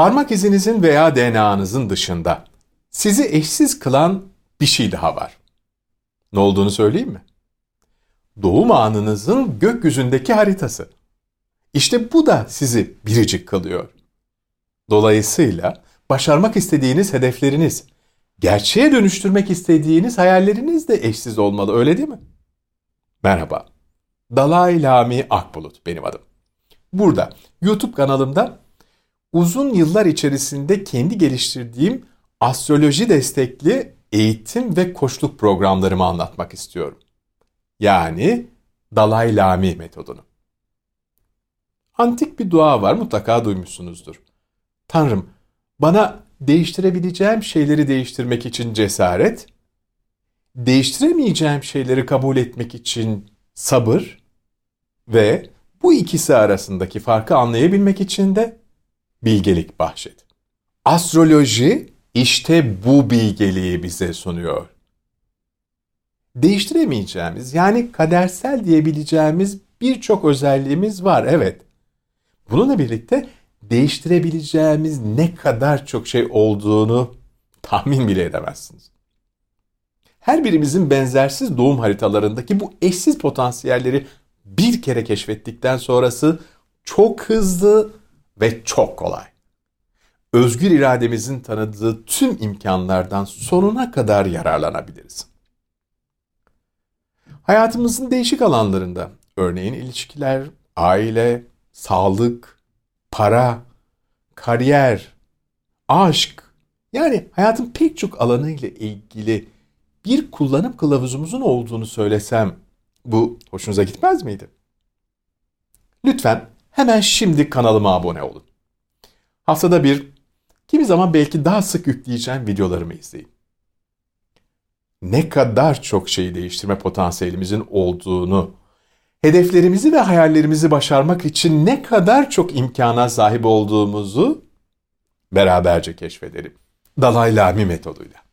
Parmak izinizin veya DNA'nızın dışında sizi eşsiz kılan bir şey daha var. Ne olduğunu söyleyeyim mi? Doğum anınızın gökyüzündeki haritası. İşte bu da sizi biricik kılıyor. Dolayısıyla başarmak istediğiniz hedefleriniz, gerçeğe dönüştürmek istediğiniz hayalleriniz de eşsiz olmalı öyle değil mi? Merhaba. Dalai Lami Akbulut benim adım. Burada YouTube kanalımda uzun yıllar içerisinde kendi geliştirdiğim astroloji destekli eğitim ve koçluk programlarımı anlatmak istiyorum. Yani Dalai Lami metodunu. Antik bir dua var mutlaka duymuşsunuzdur. Tanrım bana değiştirebileceğim şeyleri değiştirmek için cesaret, değiştiremeyeceğim şeyleri kabul etmek için sabır ve bu ikisi arasındaki farkı anlayabilmek için de bilgelik bahşet. Astroloji işte bu bilgeliği bize sunuyor. Değiştiremeyeceğimiz yani kadersel diyebileceğimiz birçok özelliğimiz var evet. Bununla birlikte değiştirebileceğimiz ne kadar çok şey olduğunu tahmin bile edemezsiniz. Her birimizin benzersiz doğum haritalarındaki bu eşsiz potansiyelleri bir kere keşfettikten sonrası çok hızlı ve çok kolay. Özgür irademizin tanıdığı tüm imkanlardan sonuna kadar yararlanabiliriz. Hayatımızın değişik alanlarında, örneğin ilişkiler, aile, sağlık, para, kariyer, aşk, yani hayatın pek çok alanı ile ilgili bir kullanım kılavuzumuzun olduğunu söylesem bu hoşunuza gitmez miydi? Lütfen hemen şimdi kanalıma abone olun. Haftada bir, kimi zaman belki daha sık yükleyeceğim videolarımı izleyin. Ne kadar çok şeyi değiştirme potansiyelimizin olduğunu, hedeflerimizi ve hayallerimizi başarmak için ne kadar çok imkana sahip olduğumuzu beraberce keşfedelim. Dalai Lami metoduyla.